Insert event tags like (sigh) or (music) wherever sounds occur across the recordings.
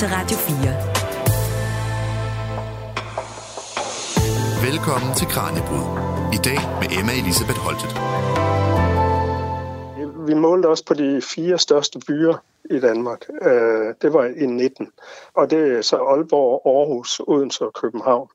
til Radio 4. Velkommen til Kranjebrud. I dag med Emma Elisabeth Holtet. Vi målte også på de fire største byer i Danmark. Øh, det var i 19. Og det er så Aalborg, Aarhus, Odense og København.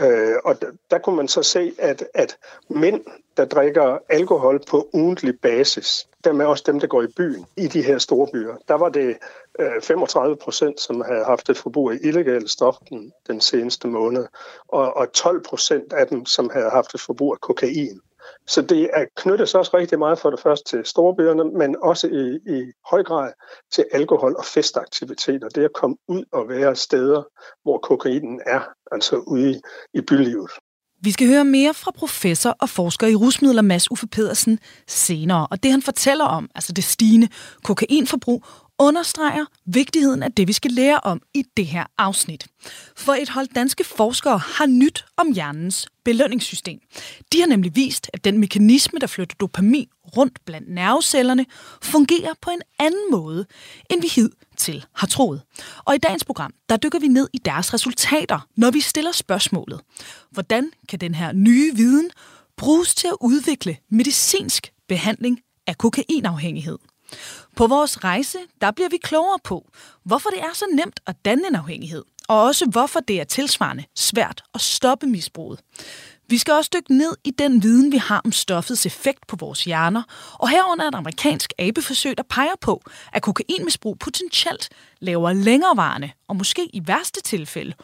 Øh, og der kunne man så se, at, at mænd, der drikker alkohol på ugentlig basis, dermed er også dem, der går i byen i de her store byer. Der var det øh, 35 procent, som havde haft et forbrug af illegale stoffer den, den seneste måned, og, og 12 procent af dem, som havde haft et forbrug af kokain. Så det er knyttet også rigtig meget for det første til storbyerne, men også i, i høj grad til alkohol- og festaktiviteter. Det at komme ud og være steder, hvor kokainen er, altså ude i, i bylivet. Vi skal høre mere fra professor og forsker i rusmidler Mads Uffe Pedersen senere. Og det han fortæller om, altså det stigende kokainforbrug, understreger vigtigheden af det, vi skal lære om i det her afsnit. For et hold danske forskere har nyt om hjernens belønningssystem. De har nemlig vist, at den mekanisme, der flytter dopamin rundt blandt nervecellerne, fungerer på en anden måde, end vi hidtil har troet. Og i dagens program, der dykker vi ned i deres resultater, når vi stiller spørgsmålet. Hvordan kan den her nye viden bruges til at udvikle medicinsk behandling af kokainafhængighed? På vores rejse, der bliver vi klogere på, hvorfor det er så nemt at danne en afhængighed, og også hvorfor det er tilsvarende svært at stoppe misbruget. Vi skal også dykke ned i den viden, vi har om stoffets effekt på vores hjerner, og herunder et amerikansk abeforsøg, der peger på, at kokainmisbrug potentielt laver længerevarende, og måske i værste tilfælde,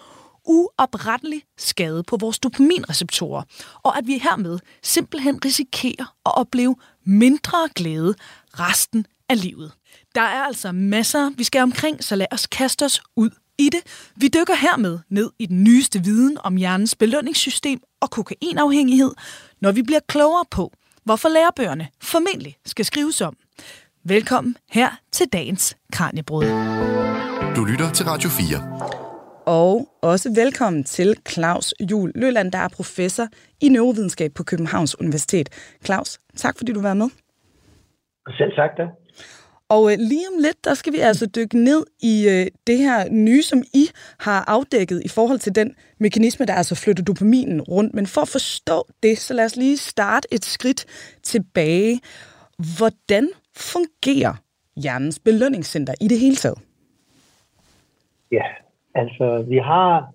uoprettelig skade på vores dopaminreceptorer, og at vi hermed simpelthen risikerer at opleve mindre glæde resten af livet. Der er altså masser, vi skal omkring, så lad os kaste os ud i det. Vi dykker hermed ned i den nyeste viden om hjernens belønningssystem og kokainafhængighed, når vi bliver klogere på, hvorfor lærebøgerne formentlig skal skrives om. Velkommen her til dagens Kranjebrud. Du lytter til Radio 4. Og også velkommen til Claus Jul Løland, der er professor i neurovidenskab på Københavns Universitet. Claus, tak fordi du var med. Selv tak da. Og øh, lige om lidt, der skal vi altså dykke ned i øh, det her nye, som I har afdækket i forhold til den mekanisme, der altså flytter dopaminen rundt. Men for at forstå det, så lad os lige starte et skridt tilbage. Hvordan fungerer hjernens belønningscenter i det hele taget? Ja, altså vi har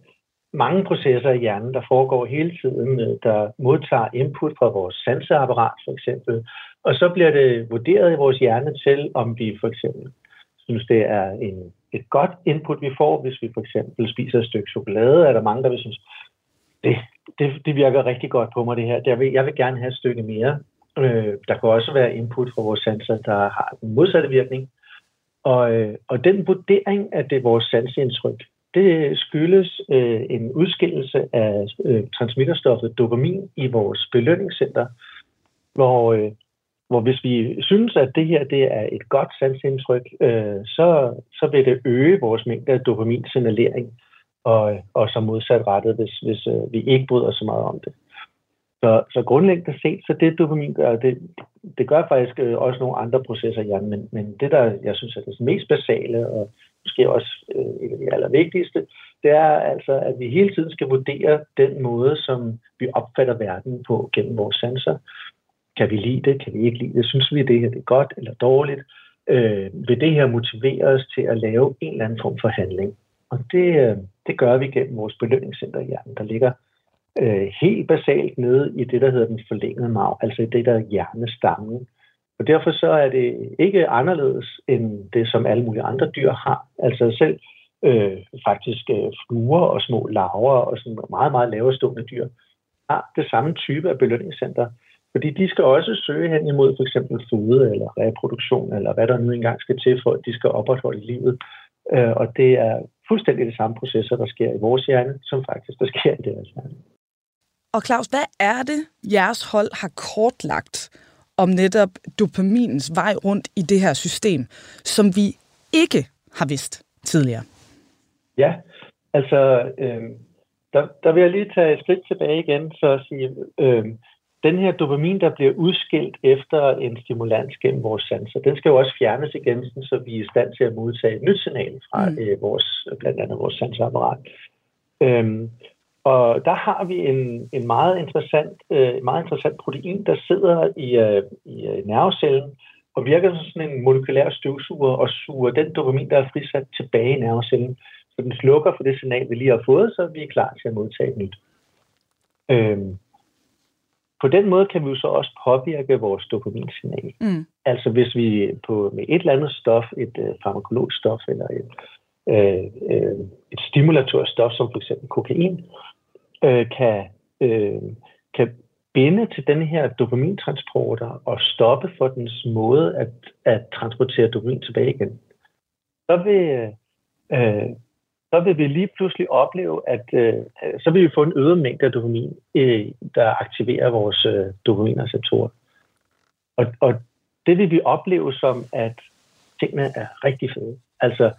mange processer i hjernen, der foregår hele tiden, der modtager input fra vores sanseapparat for eksempel, og så bliver det vurderet i vores hjerne til, om vi for eksempel synes, det er en, et godt input, vi får, hvis vi for eksempel spiser et stykke chokolade. Er der mange, der vil synes, det, det, det virker rigtig godt på mig det her. Jeg vil, jeg vil gerne have et stykke mere. Øh, der kan også være input fra vores sanser, der har den modsatte virkning. Og, øh, og den vurdering af det vores sansindtryk, det skyldes øh, en udskillelse af øh, transmitterstoffet dopamin i vores belønningscenter, hvor, øh, hvor hvis vi synes, at det her det er et godt sansindtryk, øh, så, så vil det øge vores mængde af dopaminsignalering, og, og så modsat rettet, hvis, hvis øh, vi ikke bryder så meget om det. Så, så grundlæggende set, så det dopamin gør, det, det gør faktisk øh, også nogle andre processer i hjernen, men, men det der, jeg synes er det mest basale, og måske også øh, et af de allervigtigste, det er altså, at vi hele tiden skal vurdere den måde, som vi opfatter verden på gennem vores sanser. Kan vi lide det? Kan vi ikke lide det? Synes vi, at det her det er godt eller dårligt? Øh, vil det her motivere os til at lave en eller anden form for handling? Og det, øh, det gør vi gennem vores belønningscenter i hjernen, der ligger øh, helt basalt nede i det, der hedder den forlængede mag, altså i det, der er hjernestammen. Og derfor så er det ikke anderledes end det, som alle mulige andre dyr har. Altså selv øh, faktisk øh, fluer og små larver og sådan meget, meget lavestående dyr har det samme type af belønningscenter. Fordi de skal også søge hen imod for eksempel føde eller reproduktion, eller hvad der nu engang skal til, for at de skal opretholde livet. Øh, og det er fuldstændig de samme processer, der sker i vores hjerne, som faktisk der sker i deres hjerne. Og Claus, hvad er det, jeres hold har kortlagt om netop dopaminens vej rundt i det her system, som vi ikke har vidst tidligere? Ja, altså, øh, der, der vil jeg lige tage et skridt tilbage igen, for at sige, øh, den her dopamin, der bliver udskilt efter en stimulans gennem vores sanser, den skal jo også fjernes igen, så vi er i stand til at modtage et nyt signal fra mm. øh, vores, blandt andet vores sanseapparat. Øhm, og der har vi en, en meget, interessant, øh, meget interessant protein, der sidder i, øh, i øh, nervecellen og virker som sådan en molekylær støvsuger og suger den dopamin, der er frisat tilbage i nervecellen. Så den slukker for det signal, vi lige har fået, så vi er klar til at modtage et nyt. Øhm, på den måde kan vi jo så også påvirke vores dopaminsignal. Mm. Altså hvis vi på, med et eller andet stof, et øh, farmakologisk stof eller et, øh, øh, et stimulatorstof, som for eksempel kokain, øh, kan, øh, kan binde til den her dopamintransporter og stoppe for dens måde at, at transportere dopamin tilbage igen, så vil, øh, så vil vi lige pludselig opleve, at øh, så vil vi få en øget mængde af dopamin, øh, der aktiverer vores øh, dopaminreceptorer. Og, og det vil vi opleve som, at tingene er rigtig fede. Altså,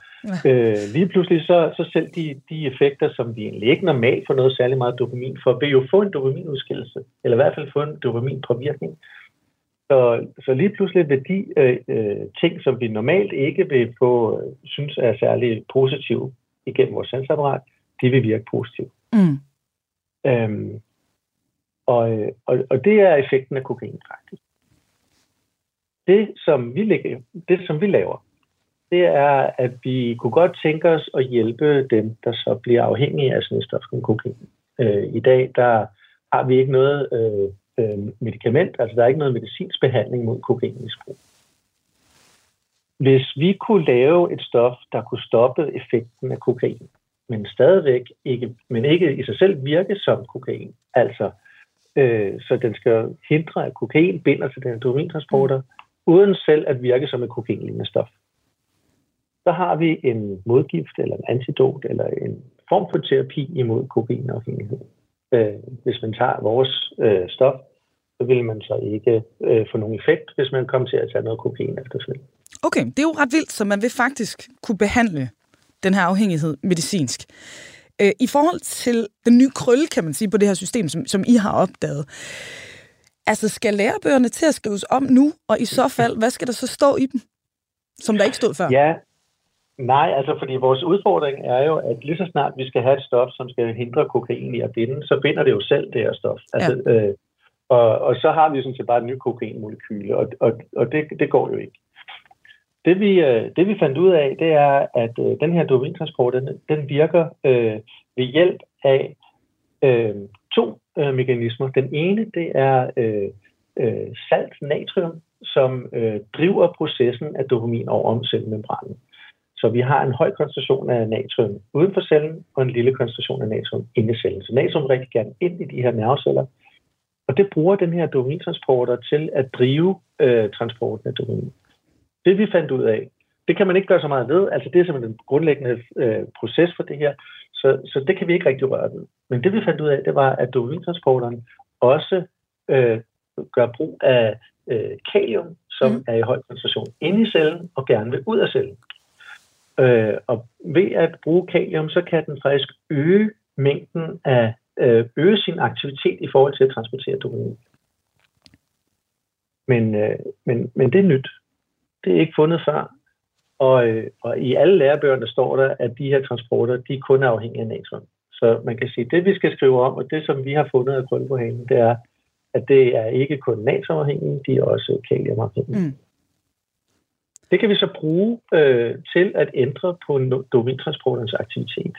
øh, lige pludselig så, så selv de, de effekter, som vi egentlig ikke normalt får noget særlig meget dopamin for, vil jo få en dopaminudskillelse, eller i hvert fald få en dopaminpåvirkning. Så, så lige pludselig vil de øh, øh, ting, som vi normalt ikke vil få, øh, synes er særlig positive igennem vores sansapparat, de vil virke positivt. Mm. Øhm, og, og, og det er effekten af kokain faktisk. Det, som vi, lægger, det, som vi laver, det er, at vi kunne godt tænke os at hjælpe dem, der så bliver afhængige af sådan et stof som kokain. Øh, I dag, der har vi ikke noget øh, øh, medicament, altså der er ikke noget medicinsk behandling mod kokainmisbrug. Hvis vi kunne lave et stof, der kunne stoppe effekten af kokain, men stadigvæk ikke, men ikke i sig selv virke som kokain, altså øh, så den skal hindre, at kokain binder til den dopamintransporter, uden selv at virke som et kokainlignende stof så har vi en modgift eller en antidot eller en form for terapi imod kokainafhængighed. Øh, hvis man tager vores øh, stof, så vil man så ikke øh, få nogen effekt, hvis man kommer til at tage noget kokain efterfølgende. Okay, det er jo ret vildt, så man vil faktisk kunne behandle den her afhængighed medicinsk. Øh, I forhold til den nye krølle, kan man sige, på det her system, som, som I har opdaget, altså skal lærebøgerne til at skrives om nu, og i så fald, hvad skal der så stå i dem, som der ikke stod før? Ja, Nej, altså fordi vores udfordring er jo, at lige så snart vi skal have et stof, som skal hindre kokain i at binde, så binder det jo selv det her stof. Altså, ja. øh, og, og så har vi sådan set bare et nyt kokainmolekyle, og, og, og det, det går jo ikke. Det vi, øh, det vi fandt ud af, det er, at øh, den her dopamintransport, den, den virker øh, ved hjælp af øh, to øh, mekanismer. Den ene, det er øh, øh, salt natrium, som øh, driver processen af dopamin over om cellemembranen. Så vi har en høj koncentration af natrium uden for cellen, og en lille koncentration af natrium inde i cellen. Så natrium rigtig gerne ind i de her nerveceller, og det bruger den her dopamintransporter til at drive øh, transporten af dopamin. Det vi fandt ud af, det kan man ikke gøre så meget ved, altså det er simpelthen den grundlæggende øh, proces for det her, så, så det kan vi ikke rigtig røre ved. Men det vi fandt ud af, det var, at dopamintransporteren også øh, gør brug af øh, kalium, som mm. er i høj koncentration inde i cellen og gerne vil ud af cellen. Øh, og ved at bruge kalium, så kan den faktisk øge mængden af, øh, øge sin aktivitet i forhold til at transportere dopamin. Men, øh, men, men det er nyt. Det er ikke fundet før. Og, øh, og i alle lærebøgerne står der, at de her transporter, de er kun afhængige af natrium. Så man kan sige, at det vi skal skrive om, og det som vi har fundet af krølle på hanen, det er, at det er ikke kun natriumafhængige, de er også kaliumafhængige. Mm. Det kan vi så bruge øh, til at ændre på dopamintransporternes aktivitet.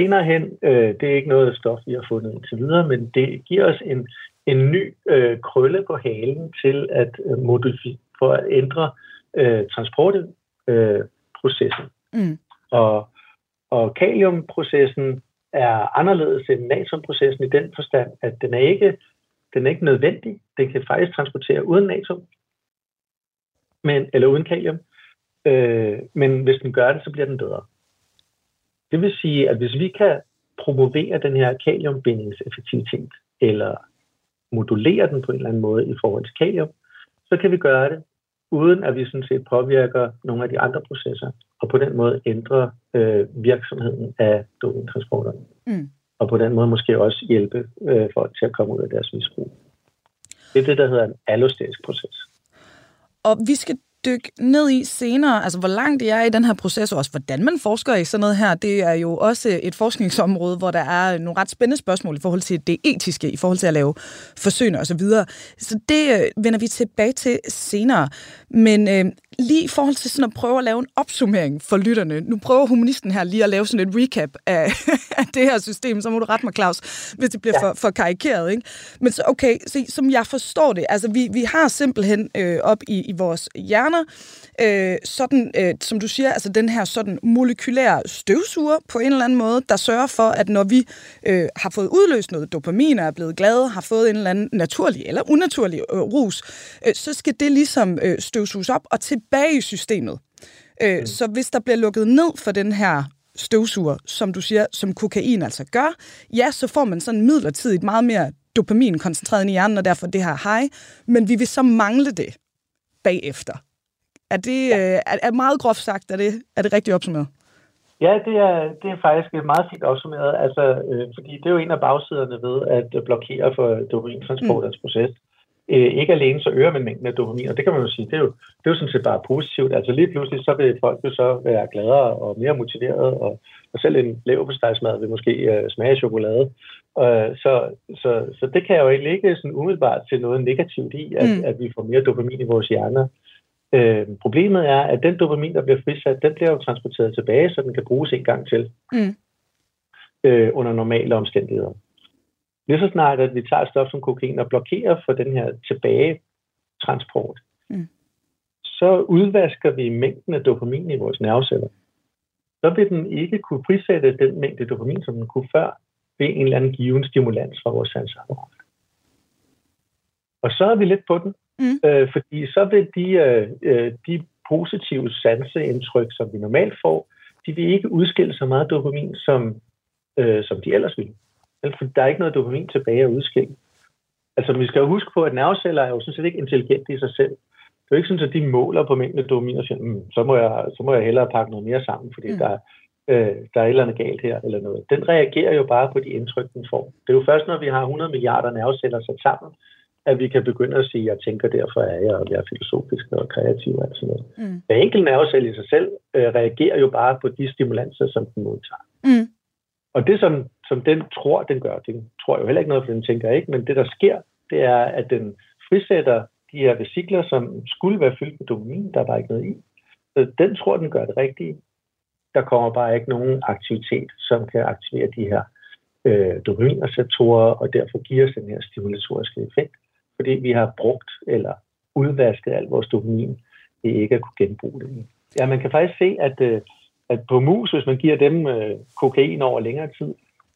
Senere hen, øh, det er ikke noget stof, vi har fundet indtil videre, men det giver os en, en ny øh, krølle på halen til at øh, modificere, for at ændre øh, transportprocessen. Øh, mm. Og, og kaliumprocessen er anderledes end natriumprocessen i den forstand, at den er ikke den er ikke nødvendig. Den kan faktisk transportere uden natrium, men, eller uden kalium. Øh, men hvis den gør det, så bliver den dødere. Det vil sige, at hvis vi kan promovere den her kaliumbindingseffektivitet, eller modulere den på en eller anden måde i forhold til kalium, så kan vi gøre det, uden at vi sådan set påvirker nogle af de andre processer, og på den måde ændre øh, virksomheden af dopingtransporterne. Mm. Og på den måde måske også hjælpe øh, folk til at komme ud af deres misbrug. Det er det, der hedder en allosterisk proces. Og vi skal dykke ned i senere, altså hvor langt det er i den her proces, og også hvordan man forsker i sådan noget her, det er jo også et forskningsområde, hvor der er nogle ret spændende spørgsmål i forhold til det etiske, i forhold til at lave forsøg og så videre. Så det øh, vender vi tilbage til senere. Men øh, lige i forhold til sådan at prøve at lave en opsummering for lytterne. Nu prøver humanisten her lige at lave sådan et recap af, (laughs) af det her system, så må du rette mig, Claus, hvis det bliver ja. for, for karikeret. Ikke? Men så, okay, så, som jeg forstår det, altså vi, vi har simpelthen øh, op i, i vores hjerner, øh, sådan, øh, som du siger, altså den her sådan molekylære støvsuger på en eller anden måde, der sørger for, at når vi øh, har fået udløst noget dopamin og er blevet glade, har fået en eller anden naturlig eller unaturlig øh, rus, øh, så skal det ligesom øh, støvsuges op og tilbage i systemet. Øh, mm. Så hvis der bliver lukket ned for den her støvsuger, som du siger, som kokain altså gør, ja, så får man sådan midlertidigt meget mere dopamin koncentreret i hjernen, og derfor det her high, men vi vil så mangle det bagefter. Er det ja. øh, er, er meget groft sagt, er det, er det rigtigt opsummeret? Ja, det er, det er faktisk meget fint opsummeret, altså, øh, fordi det er jo en af bagsiderne ved at blokere for dopamintransportens mm. proces. Øh, ikke alene så øger man mængden af dopamin, og det kan man jo sige, det er jo, det er jo sådan set bare positivt. Altså lige pludselig så vil folk jo så være gladere og mere motiveret, og, og selv en leverpostejsmad vil måske øh, smage chokolade. Øh, så, så, så det kan jo ikke sådan umiddelbart til noget negativt i, at, mm. at vi får mere dopamin i vores hjerner. Øh, problemet er, at den dopamin, der bliver frisat, den bliver jo transporteret tilbage, så den kan bruges en gang til mm. øh, under normale omstændigheder. Lige så snart, at vi tager et stof som kokain og blokerer for den her tilbagetransport, mm. så udvasker vi mængden af dopamin i vores nerveceller. Så vil den ikke kunne frisætte den mængde dopamin, som den kunne før, ved en eller anden given stimulans fra vores sansapparat. Og så er vi lidt på den, Mm. Øh, fordi så vil de, øh, øh, de positive sanseindtryk, som vi normalt får, de vil ikke udskille så meget dopamin, som, øh, som de ellers ville. For der er ikke noget dopamin tilbage at udskille. Altså, vi skal jo huske på, at nerveceller er jo sådan set ikke intelligente i sig selv. Det er jo ikke sådan, at de måler på mængden af dopamin og siger, mm, så, må jeg, så må jeg hellere pakke noget mere sammen, fordi mm. der, øh, der er et eller andet galt her, eller noget. Den reagerer jo bare på de indtryk, den får. Det er jo først, når vi har 100 milliarder nerveceller sat sammen, at vi kan begynde at sige, at jeg tænker, derfor er jeg, og jeg er filosofisk og kreativ og sådan noget. Mm. Hver enkelt nervecelle i sig selv øh, reagerer jo bare på de stimulanser, som den modtager. Mm. Og det, som, som den tror, den gør, den tror jo heller ikke noget, for den tænker ikke, men det, der sker, det er, at den frisætter de her vesikler, som skulle være fyldt med dopamin, der er bare ikke noget i. Så den tror, den gør det rigtige. Der kommer bare ikke nogen aktivitet, som kan aktivere de her øh, dopaminreceptorer, og derfor giver os den her stimulatoriske effekt fordi vi har brugt eller udvasket al vores dopamin det ikke at kunne genbruge det. Ja, man kan faktisk se, at, øh, at på mus, hvis man giver dem øh, kokain over længere tid,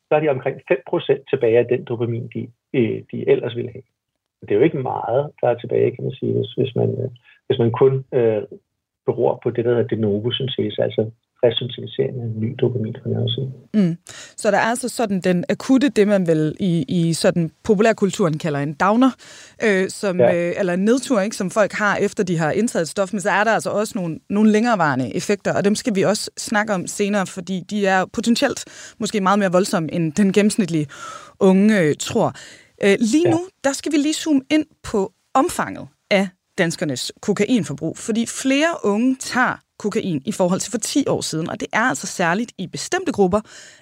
så er de omkring 5% tilbage af den dopamin, de, øh, de ellers ville have. Det er jo ikke meget, der er tilbage, kan man sige, hvis, hvis, man, øh, hvis man kun øh, beror på det, der hedder de novo syntese, altså resocialisering af ny dopamin fra nervesiden. Mm. Så der er altså sådan den akutte, det man vel i, i sådan populærkulturen kalder en downer, øh, som, ja. øh, eller en nedtur, ikke, som folk har efter de har indtaget stof, men så er der altså også nogle, nogle længerevarende effekter, og dem skal vi også snakke om senere, fordi de er potentielt måske meget mere voldsomme, end den gennemsnitlige unge øh, tror. Øh, lige ja. nu, der skal vi lige zoome ind på omfanget af danskernes kokainforbrug, fordi flere unge tager kokain i forhold til for 10 år siden, og det er altså særligt i bestemte grupper,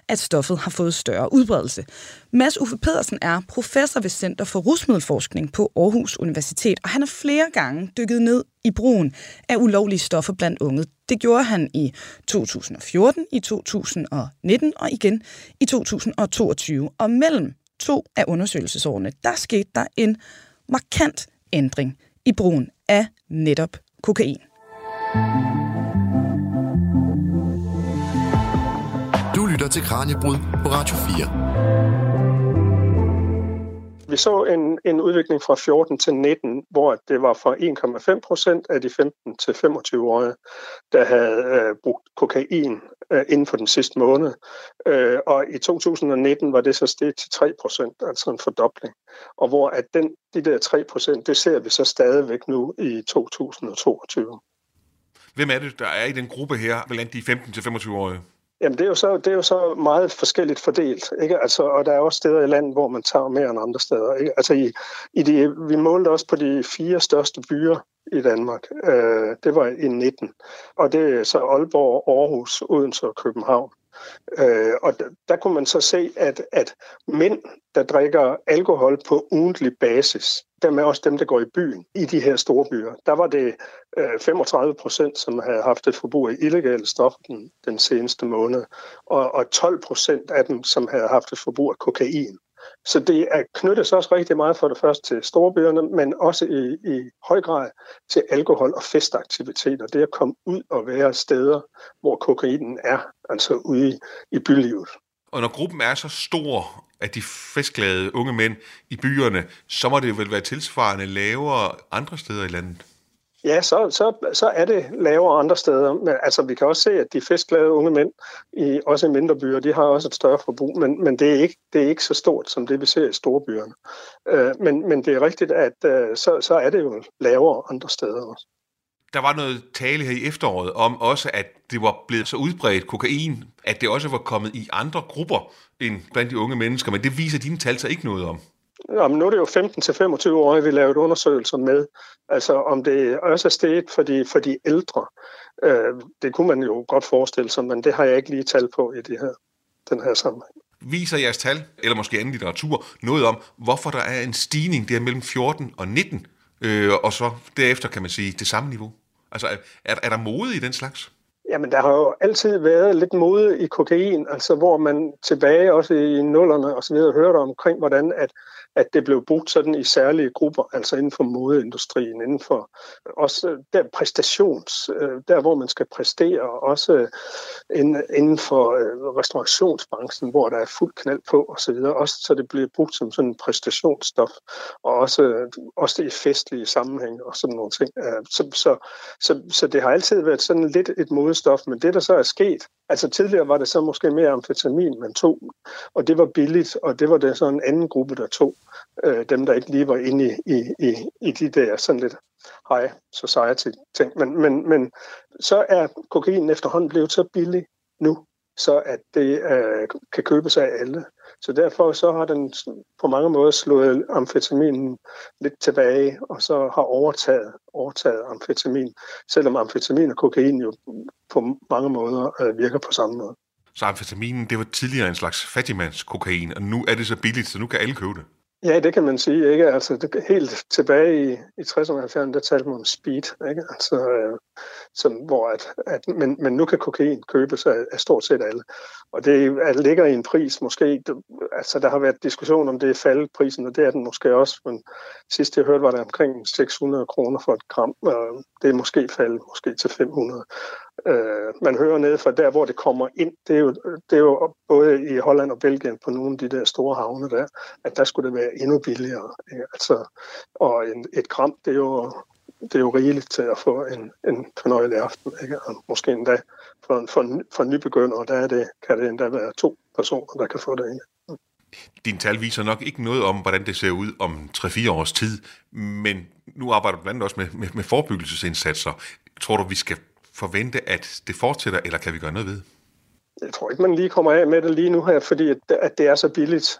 at stoffet har fået større udbredelse. Mads Uffe Pedersen er professor ved Center for Rusmiddelforskning på Aarhus Universitet, og han har flere gange dykket ned i brugen af ulovlige stoffer blandt unge. Det gjorde han i 2014, i 2019 og igen i 2022. Og mellem to af undersøgelsesårene, der skete der en markant ændring i brugen af netop kokain. Du lytter til Kranjebrud på Radio 4. Vi så en, en udvikling fra 14 til 19, hvor det var fra 1,5 procent af de 15 til 25-årige, der havde øh, brugt kokain øh, inden for den sidste måned. Øh, og i 2019 var det så steget til 3 procent, altså en fordobling. Og hvor at den, de der 3 procent, det ser vi så stadigvæk nu i 2022. Hvem er det, der er i den gruppe her, blandt de 15-25-årige? Jamen, det er, jo så, det er jo så meget forskelligt fordelt, ikke? Altså, og der er også steder i landet, hvor man tager mere end andre steder. Ikke? Altså, i, i de, vi målte også på de fire største byer i Danmark. Øh, det var i 19. Og det er så Aalborg, Aarhus, Odense og København. Øh, og der, der kunne man så se, at, at mænd, der drikker alkohol på ugentlig basis, dermed også dem, der går i byen i de her store byer, der var det øh, 35 procent, som havde haft et forbrug af illegale stoffer den, den seneste måned, og, og 12 procent af dem, som havde haft et forbrug af kokain. Så det er knyttet så også rigtig meget for det første til storbyerne, men også i, i høj grad til alkohol- og festaktiviteter. Det at komme ud og være steder, hvor kokainen er, altså ude i, i bylivet. Og når gruppen er så stor, at de festglade unge mænd i byerne, så må det vel være tilsvarende lavere andre steder i landet? Ja, så, så, så er det lavere andre steder. Men altså, vi kan også se, at de festglade unge mænd, i, også i mindre byer, de har også et større forbrug, men, men det, er ikke, det er ikke så stort, som det vi ser i store byerne. Øh, men, men det er rigtigt, at øh, så, så er det jo lavere andre steder også. Der var noget tale her i efteråret om også, at det var blevet så udbredt kokain, at det også var kommet i andre grupper end blandt de unge mennesker, men det viser dine tal så ikke noget om. Jamen, nu er det jo 15-25 år, vi lavet undersøgelser med, altså om det også er steget for de, for de ældre. Øh, det kunne man jo godt forestille sig, men det har jeg ikke lige tal på i det her, den her sammenhæng. Viser jeres tal, eller måske anden litteratur, noget om, hvorfor der er en stigning der mellem 14 og 19, øh, og så derefter kan man sige det samme niveau? Altså, er, er der mode i den slags? Jamen, der har jo altid været lidt mode i kokain, altså hvor man tilbage også i nullerne og så videre hørte omkring, hvordan at at det blev brugt sådan i særlige grupper, altså inden for modeindustrien, inden for også der præstations, øh, der hvor man skal præstere, også øh, inden for øh, restaurationsbranchen, hvor der er fuld knald på osv., også så det bliver brugt som sådan en præstationsstof, og også, også i festlige sammenhæng og sådan nogle ting. Så, så, så, så det har altid været sådan lidt et modestof, men det der så er sket, altså tidligere var det så måske mere amfetamin, man tog, og det var billigt, og det var det så en anden gruppe, der tog øh, dem, der ikke lige var inde i, i, i, i de der sådan lidt high society ting. Men, men, men så er kokain efterhånden blevet så billig nu, så at det øh, kan købes af alle. Så derfor så har den på mange måder slået amfetaminen lidt tilbage, og så har overtaget, overtaget amfetamin, selvom amfetamin og kokain jo på mange måder øh, virker på samme måde. Så amfetaminen, det var tidligere en slags fattigmandskokain, og nu er det så billigt, så nu kan alle købe det? Ja, det kan man sige. Ikke? Altså, det, helt tilbage i, i 60'erne og 70'erne, der talte man om speed. Ikke? Altså, øh, som, hvor at, at, men, men nu kan kokain købes af, af stort set alle. Og det at ligger i en pris måske, det, altså der har været diskussion om det er faldet prisen, og det er den måske også, men sidst jeg hørte var det omkring 600 kroner for et gram, og det er måske faldet måske til 500 øh, man hører ned fra der, hvor det kommer ind, det er, jo, det er jo både i Holland og Belgien på nogle af de der store havne der, at der skulle det være endnu billigere. Ikke? Altså, og en, et gram, det er jo det er jo rigeligt til at få en, en fornøjelig aften. Ikke? Og måske endda for, for, for nybegyndere, der er det, kan det endda være to personer, der kan få det. Ikke? Din tal viser nok ikke noget om, hvordan det ser ud om 3-4 års tid, men nu arbejder du blandt andet også med, med, med forebyggelsesindsatser. Tror du, vi skal forvente, at det fortsætter, eller kan vi gøre noget ved? Jeg tror ikke, man lige kommer af med det lige nu her, fordi at, at det er så billigt.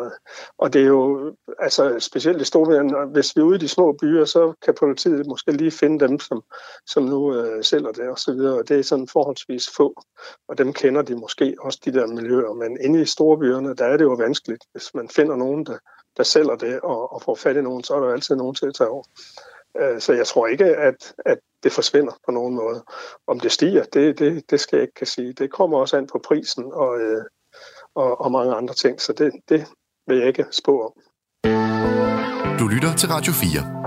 Og, og det er jo, altså specielt i Storbritannien, hvis vi er ude i de små byer, så kan politiet måske lige finde dem, som, som nu øh, sælger det og så videre. Og det er sådan forholdsvis få, og dem kender de måske også, de der miljøer. Men inde i storbyerne, der er det jo vanskeligt. Hvis man finder nogen, der, der sælger det og, og får fat i nogen, så er der altid nogen til at tage over. Øh, så jeg tror ikke, at, at det forsvinder på nogen måde. Om det stiger, det, det, det skal jeg ikke kan sige. Det kommer også an på prisen og, øh, og, og mange andre ting, så det, det vil jeg ikke spå om. Du lytter til Radio 4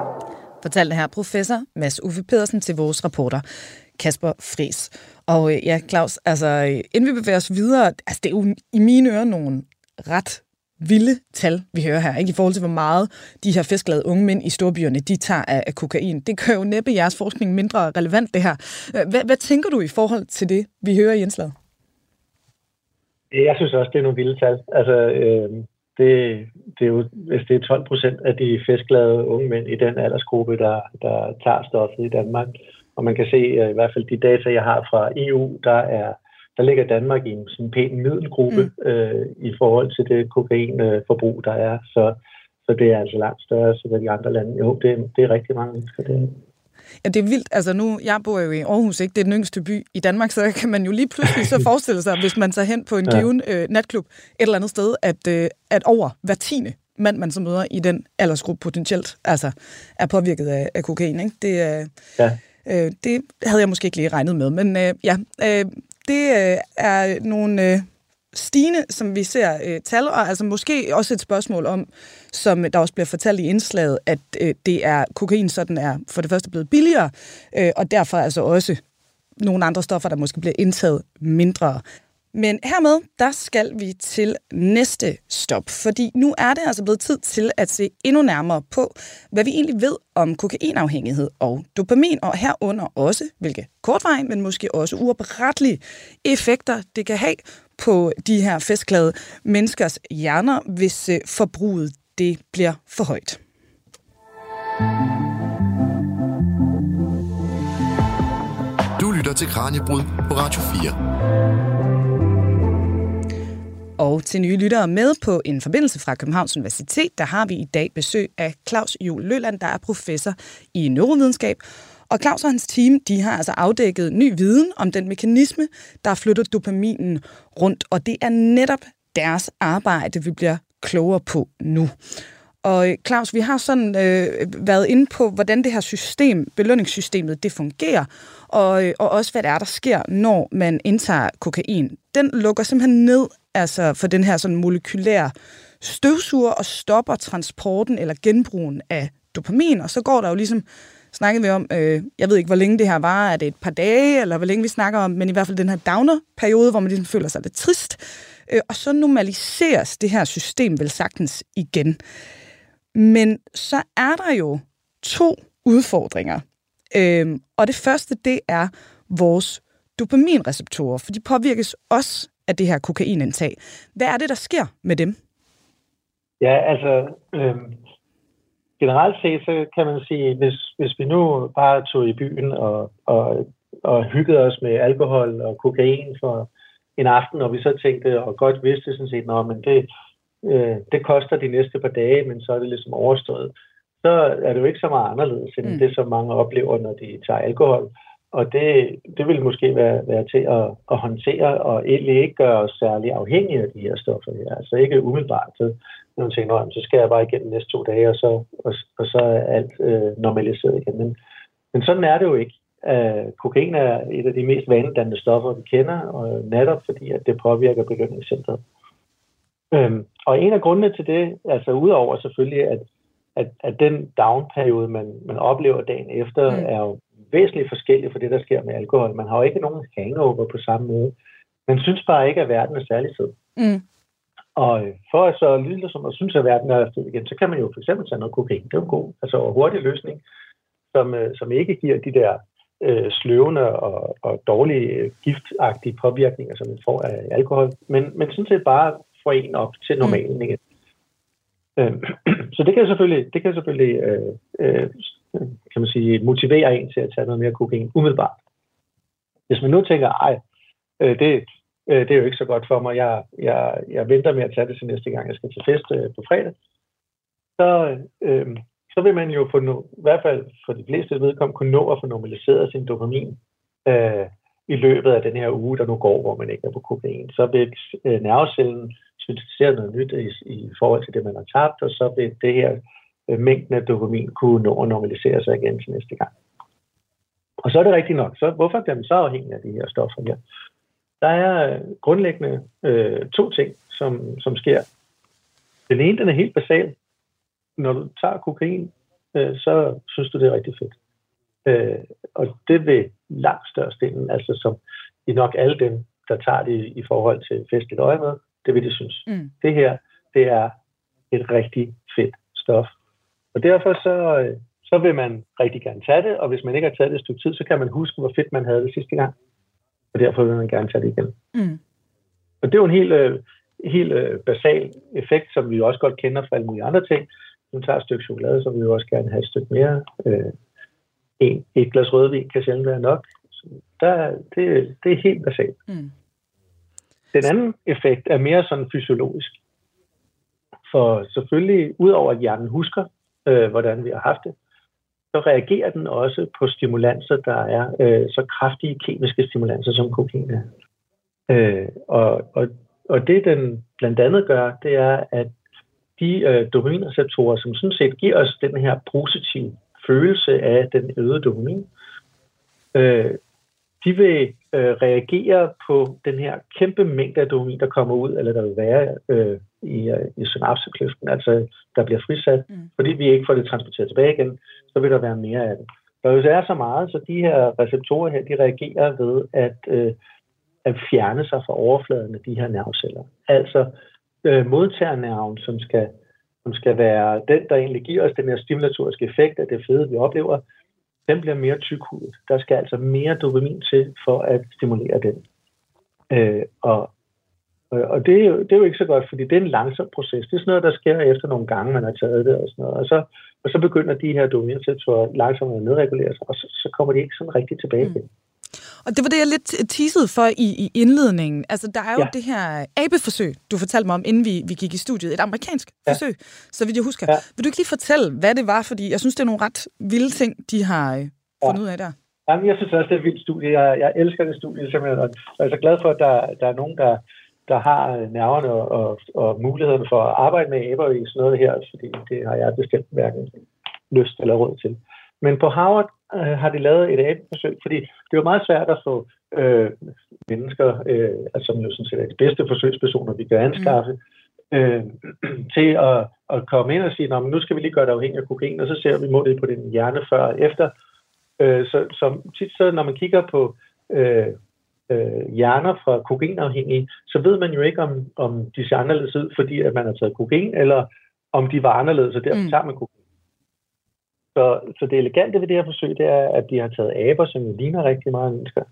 fortalte her professor Mads Uffe Pedersen til vores reporter Kasper Fris. Og øh, ja, Claus, altså inden vi bevæger os videre, altså det er jo i mine ører nogle ret vilde tal, vi hører her, ikke? i forhold til, hvor meget de her festglade unge mænd i storbyerne, de tager af, af kokain. Det gør jo næppe jeres forskning mindre relevant, det her. Hvad, hvad tænker du i forhold til det, vi hører i indslaget? Jeg synes også, det er nogle vilde tal. Altså, øh, det, det er jo, hvis det er 12 procent af de festglade unge mænd i den aldersgruppe, der, der tager stoffet i Danmark, og man kan se, i hvert fald de data, jeg har fra EU, der er der ligger Danmark i en sådan pæn middelgruppe mm. øh, i forhold til det kokainforbrug, der er. Så, så det er altså langt større så de andre lande. Jo, det, det er rigtig mange mennesker. Det. Ja, det er vildt. Altså nu, jeg bor jo i Aarhus, ikke? Det er den yngste by i Danmark, så kan man jo lige pludselig så (laughs) forestille sig, hvis man tager hen på en ja. given øh, natklub et eller andet sted, at, øh, at over hver tiende mand, man så møder i den aldersgruppe potentielt, altså er påvirket af, af kokain. Ikke? Det, øh, ja. øh, det havde jeg måske ikke lige regnet med, men øh, ja, øh, det øh, er nogle... Øh, stigende, som vi ser øh, tal, og altså måske også et spørgsmål om, som der også bliver fortalt i indslaget, at øh, det er kokain, så den er for det første blevet billigere, øh, og derfor altså også nogle andre stoffer, der måske bliver indtaget mindre. Men hermed, der skal vi til næste stop, fordi nu er det altså blevet tid til at se endnu nærmere på, hvad vi egentlig ved om kokainafhængighed og dopamin, og herunder også, hvilke kortvarige, men måske også uoprettelige effekter det kan have på de her festglade menneskers hjerner, hvis øh, forbruget det bliver for højt. Du lytter til Kranjebrud på Radio 4. Og til nye lyttere med på en forbindelse fra Københavns Universitet, der har vi i dag besøg af Claus Jul Løland, der er professor i neurovidenskab, og Claus og hans team, de har altså afdækket ny viden om den mekanisme, der flytter dopaminen rundt, og det er netop deres arbejde, vi bliver klogere på nu. Og øh, Claus, vi har sådan øh, været inde på, hvordan det her system, belønningssystemet, det fungerer, og, øh, og også hvad det er, der sker, når man indtager kokain. Den lukker simpelthen ned altså for den her sådan molekylære støvsuger og stopper transporten eller genbrugen af dopamin, og så går der jo ligesom snakkede vi om, øh, jeg ved ikke, hvor længe det her var, er det et par dage, eller hvor længe vi snakker om, men i hvert fald den her downer-periode, hvor man ligesom føler sig lidt trist, øh, og så normaliseres det her system vel sagtens igen. Men så er der jo to udfordringer. Øh, og det første, det er vores dopaminreceptorer, for de påvirkes også af det her kokainindtag. Hvad er det, der sker med dem? Ja, altså, øh, generelt set, så kan man sige, hvis, hvis vi nu bare tog i byen og, og, og hyggede os med alkohol og kokain for en aften, og vi så tænkte, og godt vidste sådan set, men det, øh, det koster de næste par dage, men så er det ligesom overstået, så er det jo ikke så meget anderledes, end mm. det, som mange oplever, når de tager alkohol. Og det, det vil måske være, være til at, at håndtere, og egentlig ikke gøre os særlig afhængige af de her stoffer her. Altså ikke umiddelbart. Så når man tænker, så skal jeg bare igennem næste to dage, og så, og, og så er alt øh, normaliseret igen. Men, men sådan er det jo ikke. Uh, kokain er et af de mest vanedannende stoffer, vi kender, og netop fordi, at det påvirker belønningscentret. Um, og en af grundene til det, altså udover selvfølgelig, at, at, at den down-periode, man, man oplever dagen efter, mm. er jo væsentligt forskellig fra det, der sker med alkohol. Man har jo ikke nogen hangover på samme måde. Man synes bare ikke, at verden er særlig fed. Mm. Og øh, for at så lille som at synes, at verden er fed igen, så kan man jo for eksempel tage noget kokain. Det er jo en god, altså en hurtig løsning, som, øh, som ikke giver de der øh, sløvende og, og dårlige øh, giftagtige påvirkninger, som man får af alkohol, men, men sådan set bare får en op til normalen igen. Mm. Øh, (clears throat) så det kan selvfølgelig, det kan selvfølgelig øh, øh, kan man sige, motivere en til at tage noget mere kokain umiddelbart. Hvis man nu tænker, ej, øh, det, øh, det er jo ikke så godt for mig, jeg, jeg, jeg venter med at tage det til næste gang, jeg skal til fest øh, på fredag, så, øh, så vil man jo få no, i hvert fald for de fleste vedkommende kunne nå at få normaliseret sin dopamin øh, i løbet af den her uge, der nu går, hvor man ikke er på kokain. Så vil øh, nervecellen syntetisere noget nyt i, i forhold til det, man har tabt, og så vil det her øh, mængden af dopamin kunne nå at normalisere sig igen til næste gang. Og så er det rigtigt nok. Så hvorfor bliver man så afhængig af de her stoffer her? Der er grundlæggende øh, to ting, som, som sker. Den ene, den er helt basal. Når du tager kokain, øh, så synes du, det er rigtig fedt. Øh, og det vil langt størstedelen, altså som i nok alle dem, der tager det i forhold til festligt øje med, det vil de synes. Mm. Det her, det er et rigtig fedt stof. Og derfor så, øh, så vil man rigtig gerne tage det, og hvis man ikke har taget det et stykke tid, så kan man huske, hvor fedt man havde det sidste gang. Og derfor vil man gerne tage det igen. Mm. Og det er jo en helt, øh, helt øh, basal effekt, som vi også godt kender fra alle mulige andre ting. Hvis man tager et stykke chokolade, så vil vi også gerne have et stykke mere. Øh, en, et glas rødvin kan sjældent være nok. Så der, det, det er helt basalt. Mm. Den anden effekt er mere sådan fysiologisk. For selvfølgelig, udover at hjernen husker, øh, hvordan vi har haft det, så reagerer den også på stimulanser, der er øh, så kraftige kemiske stimulanser, som kokain er. Øh, og, og, og det, den blandt andet gør, det er, at de øh, dopaminreceptorer, som sådan set giver os den her positive følelse af den øgede dopamin, øh, de vil øh, reagere på den her kæmpe mængde af dopamin, der kommer ud, eller der vil være øh, i, øh, i synapsekløften, altså der bliver frisat, mm. fordi vi ikke får det transporteret tilbage igen, så vil der være mere af det. Der hvis er så meget, så de her receptorer her, de reagerer ved at, øh, at fjerne sig fra overfladen af de her nerveceller. Altså øh, modtagernerven, som skal, som skal være den, der egentlig giver os den her stimulatoriske effekt af det fede, vi oplever, den bliver mere tykhudet. Der skal altså mere dopamin til for at stimulere den. Øh, og og det er, jo, det er jo ikke så godt, fordi det er en langsom proces. Det er sådan noget, der sker efter nogle gange, man har taget det og sådan noget. Og så, og så begynder de her dopaminreceptorer langsomt at nedregulere sig, og så, så kommer de ikke sådan rigtig tilbage igen. Mm. Og det var det, jeg lidt teasede for i, i indledningen. Altså, der er jo ja. det her abeforsøg, du fortalte mig om, inden vi, vi gik i studiet. Et amerikansk ja. forsøg, så vidt jeg husker. Ja. Vil du ikke lige fortælle, hvad det var? Fordi jeg synes, det er nogle ret vilde ting, de har øh, fundet ja. ud af der. Jamen, jeg synes også, det er et vildt studie. Jeg, jeg elsker det studie simpelthen. Og jeg er så glad for, at der, der er nogen, der, der har nerverne og, og, og muligheden for at arbejde med aber i sådan noget her, fordi det har jeg bestemt hverken lyst eller råd til. Men på Harvard øh, har de lavet et abeforsøg, fordi det jo meget svært at få øh, mennesker, øh, altså, som jo sådan set er de bedste forsøgspersoner, vi kan anskaffe, mm. øh, til at, at komme ind og sige, nu skal vi lige gøre det afhængig af kokain, og så ser vi målet på din hjerne før og efter. Øh, så, så tit så, når man kigger på øh, øh, hjerner fra kokainafhængige, så ved man jo ikke, om, om de ser anderledes ud, fordi at man har taget kokain, eller om de var anderledes, og derfor mm. tager man kokain. Så, så det elegante ved det her forsøg, det er, at de har taget aber, som ligner rigtig meget mennesker,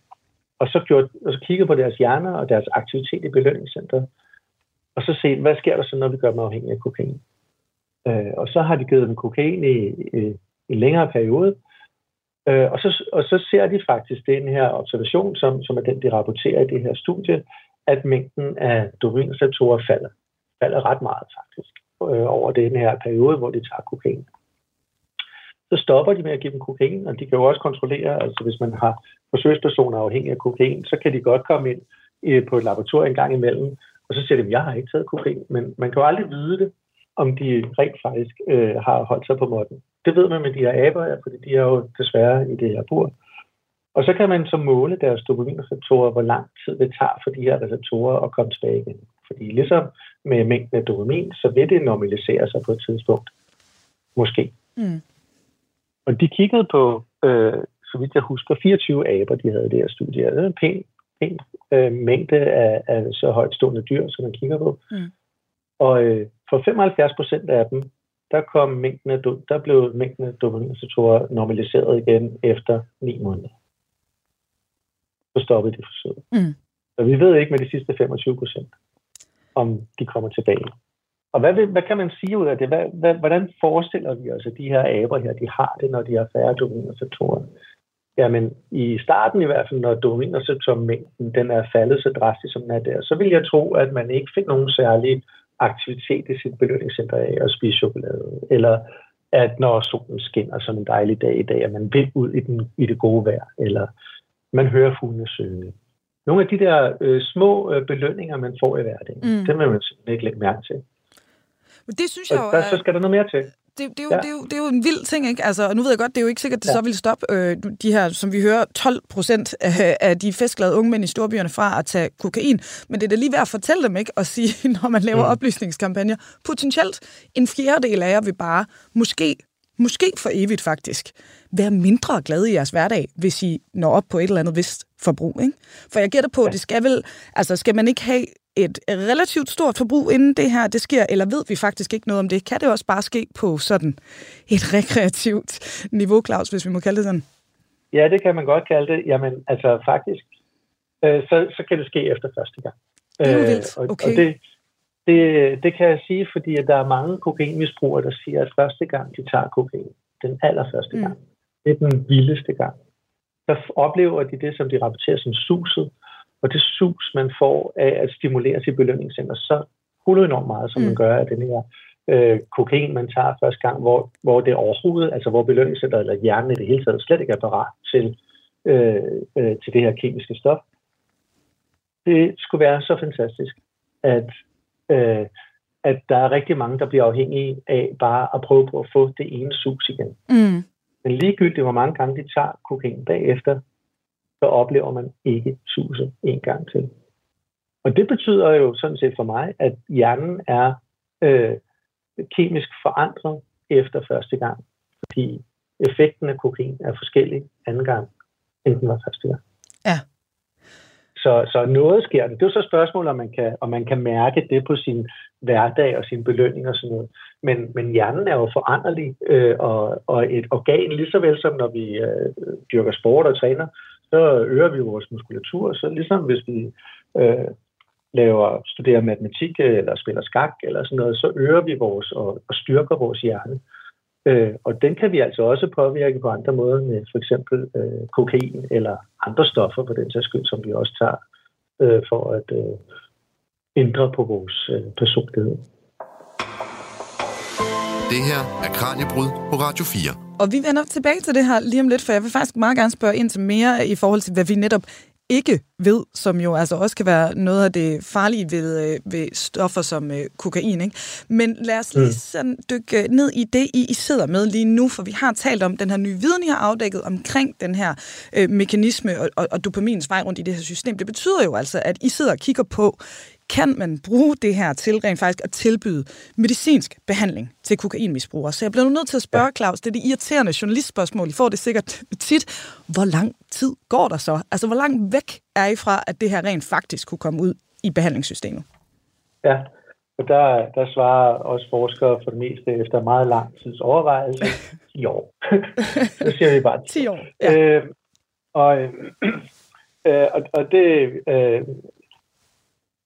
og så, gjort, og så kigget på deres hjerner og deres aktivitet i belønningscentret, og så set, hvad sker der så, når vi gør dem afhængige af kokain. Øh, og så har de givet dem kokain i, i, i længere periode, øh, og, så, og så ser de faktisk den her observation, som, som er den, de rapporterer i det her studie, at mængden af dopaminreceptorer falder. Falder ret meget faktisk øh, over den her periode, hvor de tager kokain så stopper de med at give dem kokain, og de kan jo også kontrollere, altså hvis man har forsøgspersoner afhængige af kokain, så kan de godt komme ind øh, på et laboratorium en gang imellem, og så siger de, jeg har ikke taget kokain, men man kan jo aldrig vide det, om de rent faktisk øh, har holdt sig på måtten. Det ved man med de her aber, ja, fordi de er jo desværre i det her bur. Og så kan man så måle deres dopaminreceptorer, hvor lang tid det tager for de her receptorer at komme tilbage igen. Fordi ligesom med mængden af dopamin, så vil det normalisere sig på et tidspunkt. Måske. Mm. Og de kiggede på, øh, så vidt jeg husker, 24 aber, de havde det her studie. Det er en pæn, pæn øh, mængde af, af så højt stående dyr, som man kigger på. Mm. Og øh, for 75 procent af dem, der, kom mængden af, der blev mængden af dopaminreceptorer normaliseret igen efter 9 måneder. Så stoppede de forsøget. Mm. Så vi ved ikke med de sidste 25 procent, om de kommer tilbage. Og hvad, hvad kan man sige ud af det? Hvad, hvad, hvordan forestiller vi os, at de her aber her, de har det, når de har færre dopaminreceptorer? Jamen, i starten i hvert fald, når dopaminreceptormængden den er faldet så drastisk, som den er der, så vil jeg tro, at man ikke fik nogen særlig aktivitet i sit belønningscenter af at spise chokolade, eller at når solen skinner som en dejlig dag i dag, at man vil ud i, den, i det gode vejr, eller man hører fuglene synge. Nogle af de der øh, små øh, belønninger, man får i hverdagen, mm. dem vil man simpelthen ikke lægge mærke til. Men det synes jeg jo... Der, så skal der noget mere til. Det, det, er jo, ja. det, er jo, det er jo en vild ting, ikke? Altså, og nu ved jeg godt, det er jo ikke sikkert, at det ja. så vil stoppe øh, de her, som vi hører, 12 procent af, af de festglade unge mænd i storbyerne fra at tage kokain. Men det er da lige værd at fortælle dem, ikke? Og sige, (laughs) når man laver mm. oplysningskampagner, potentielt en fjerdedel af jer vil bare, måske, måske for evigt faktisk, være mindre glade i jeres hverdag, hvis I når op på et eller andet vist forbrug. Ikke? For jeg gætter på, ja. det skal vel, altså skal man ikke have et relativt stort forbrug, inden det her det sker, eller ved vi faktisk ikke noget om det? Kan det også bare ske på sådan et (laughs) rekreativt niveau, Claus, hvis vi må kalde det sådan? Ja, det kan man godt kalde det. Jamen, altså faktisk, øh, så, så kan det ske efter første gang. Det er jo vildt. Okay. Og, og det, det, det kan jeg sige, fordi at der er mange kokainmisbrugere, der siger, at første gang, de tager kokain, den allerførste mm. gang, det er den vildeste gang. Der oplever de det, som de rapporterer som suset, og det sus, man får af at stimulere sit belønningscenter så enormt meget, som mm. man gør af den her øh, kokain, man tager første gang, hvor, hvor det overhovedet, altså hvor belønningscenteret eller hjernen i det hele taget slet ikke er parat til, øh, øh, til det her kemiske stof. Det skulle være så fantastisk, at, øh, at der er rigtig mange, der bliver afhængige af bare at prøve på at få det ene sus igen. Mm. Men ligegyldigt, hvor mange gange de tager kokain bagefter, så oplever man ikke suset en gang til. Og det betyder jo sådan set for mig, at hjernen er øh, kemisk forandret efter første gang, fordi effekten af kokain er forskellig anden gang, end den var første gang. Ja. Så, så noget sker. Det er jo så spørgsmålet, om man, kan, om man kan mærke det på sin hverdag og sin belønning og sådan noget. Men, men hjernen er jo foranderlig, øh, og, og et organ, lige så vel som når vi øh, dyrker sport og træner, så øger vi vores muskulatur. Så ligesom hvis vi øh, laver, studerer matematik øh, eller spiller skak eller sådan noget, så øger vi vores og, og styrker vores hjerne. Øh, og den kan vi altså også påvirke på andre måder med for eksempel øh, kokain eller andre stoffer på den sags skyld, som vi også tager øh, for at øh, ændre på vores øh, personlighed. Det her er Kranjebrud på Radio 4. Og vi vender tilbage til det her lige om lidt, for jeg vil faktisk meget gerne spørge ind til mere i forhold til, hvad vi netop ikke ved, som jo altså også kan være noget af det farlige ved, øh, ved stoffer som øh, kokain. Ikke? Men lad os lige mm. sådan dykke ned i det, I, I sidder med lige nu, for vi har talt om den her nye viden, I har afdækket omkring den her øh, mekanisme og, og, og dopamins vej rundt i det her system. Det betyder jo altså, at I sidder og kigger på, kan man bruge det her til rent faktisk at tilbyde medicinsk behandling til kokainmisbrugere. Så jeg bliver nu nødt til at spørge, Claus, det er det irriterende journalistspørgsmål, I får det sikkert tit. Hvor lang tid går der så? Altså, hvor langt væk er I fra, at det her rent faktisk kunne komme ud i behandlingssystemet? Ja, og der, der svarer også forskere for det meste efter meget lang tids overvejelse (laughs) 10 år. så siger vi bare 10 år. Ja. Øh, og, øh, og, og det, øh,